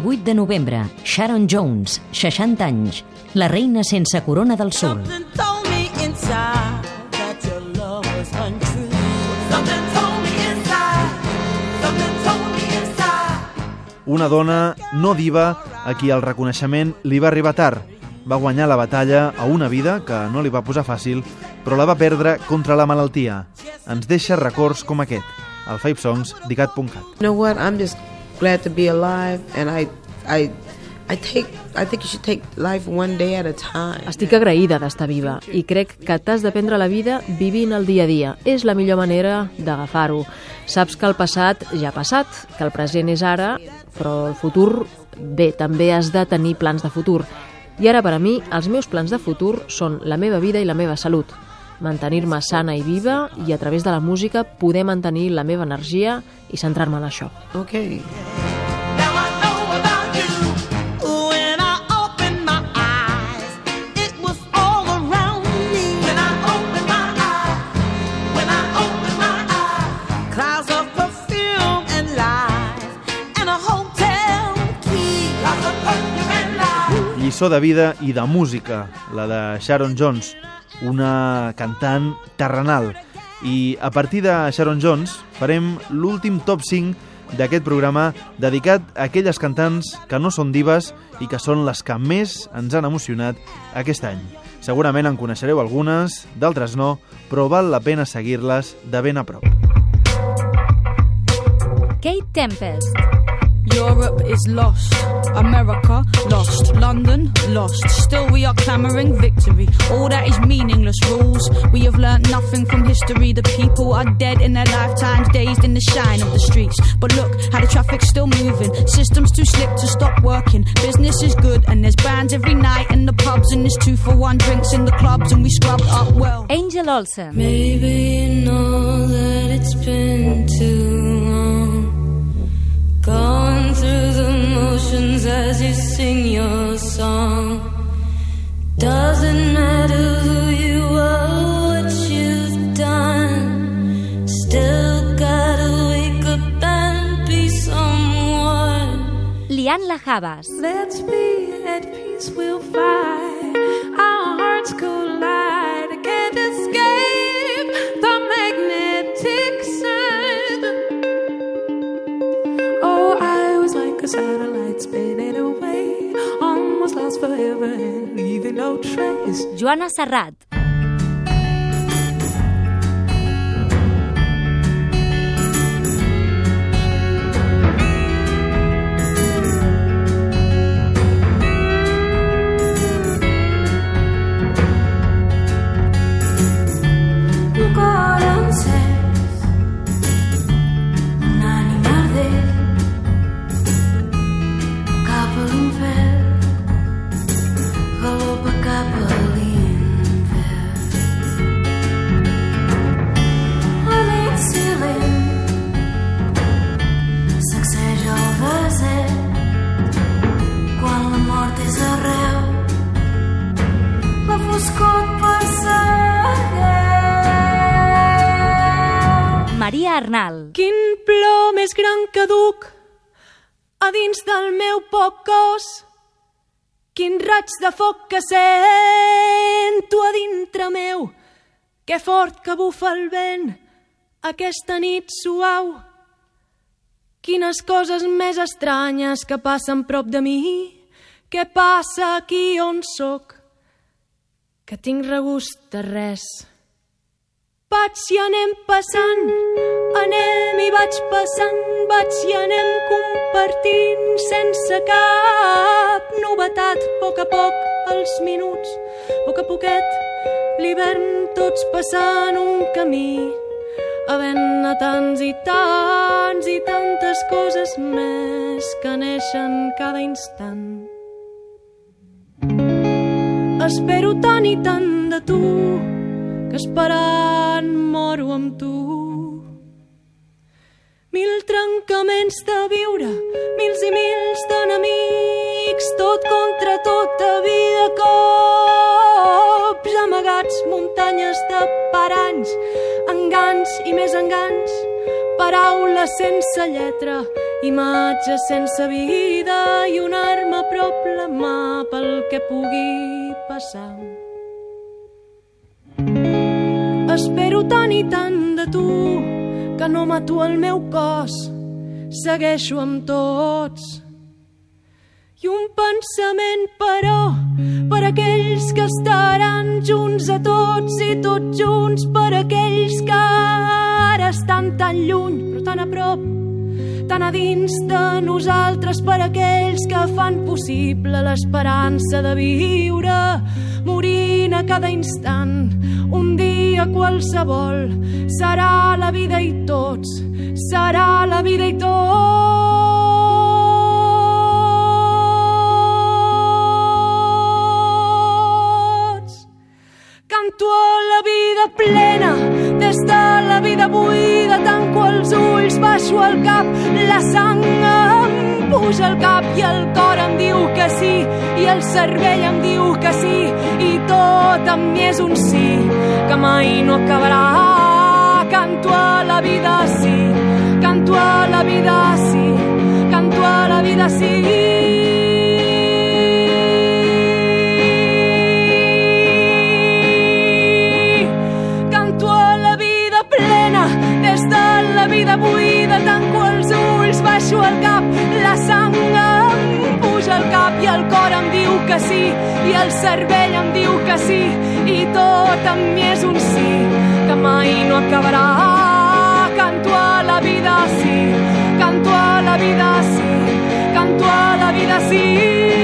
18 de novembre, Sharon Jones, 60 anys, la reina sense corona del inside. Una dona no diva a qui el reconeixement li va arribar tard. Va guanyar la batalla a una vida que no li va posar fàcil, però la va perdre contra la malaltia. Ens deixa records com aquest, al Five Songs d'ICAT.cat. You know what? I'm just glad to be alive, and I, I, I take. I think you should take life one day at a time. Estic agraïda d'estar viva i crec que t'has de prendre la vida vivint el dia a dia. És la millor manera d'agafar-ho. Saps que el passat ja ha passat, que el present és ara, però el futur, bé, també has de tenir plans de futur. I ara, per a mi, els meus plans de futur són la meva vida i la meva salut. Mantenir-me sana i viva i a través de la música poder mantenir la meva energia i centrar-me en això. Okay. Now I know about you. When I opened my eyes, it was all around me. When I opened my eyes, when I opened my eyes, clouds of perfume and lies, and a hotel key. Clouds of perfume and lies. Lliçó de vida i de música, la de Sharon Jones, una cantant terrenal. I a partir de Sharon Jones farem l'últim top 5 d'aquest programa dedicat a aquelles cantants que no són dives i que són les que més ens han emocionat aquest any. Segurament en coneixereu algunes, d'altres no, però val la pena seguir-les de ben a prop. Kate Tempest. Europe is lost, America lost, London lost. Still, we are clamoring victory. All that is meaningless rules. We have learnt nothing from history. The people are dead in their lifetimes, dazed in the shine of the streets. But look how the traffic's still moving. Systems too slick to stop working. Business is good, and there's bands every night in the pubs, and there's two for one drinks in the clubs, and we scrubbed up well. Angel Olsen. Maybe you know that it's been too motions as you sing your song. Doesn't matter who you are, what you've done. Still gotta wake up and be someone. Lian Lajabas. Let's be at peace, we'll fight. Joana Serrat. Maria Arnal. Quin plor més gran que duc a dins del meu poc cos. Quin raig de foc que sento a dintre meu. Que fort que bufa el vent aquesta nit suau. Quines coses més estranyes que passen prop de mi. Què passa aquí on sóc? Que tinc regust de res. Vaig i anem passant, anem i vaig passant, vaig i anem compartint sense cap novetat, a poc a poc els minuts, a poc a poquet, l'hivern tots passant un camí, havent-ne tants i tants i tantes coses més que neixen cada instant. Espero tant i tant de tu esperant moro amb tu. Mil trencaments de viure, mils i mils d'enemics, tot contra tota vida, cops amagats, muntanyes de paranys, engans i més engans, paraules sense lletra Imatges sense vida i una arma a prop la mà pel que pugui passar. Espero tant i tant de tu que no mato el meu cos, segueixo amb tots. I un pensament, però, per aquells que estaran junts a tots i tots junts per aquells que ara estan tan lluny, però tan a prop, tan a dins de nosaltres per aquells que fan possible l'esperança de viure, morint a cada instant, dia qualsevol, serà la vida i tots, serà la vida i tots. Canto a la vida plena, des de la vida buida, tanco els ulls, baixo el cap, la sang em puja al cap i el cor em diu que sí, i el cervell em diu que sí, i tot amb mi és un sí, que mai no acabarà. Canto a la vida sí, canto a la vida sí, canto a la vida sí. I el cervell em diu que sí, i tot amb mi és un sí, que mai no acabarà. Canto a la vida sí, canto a la vida sí, canto a la vida sí.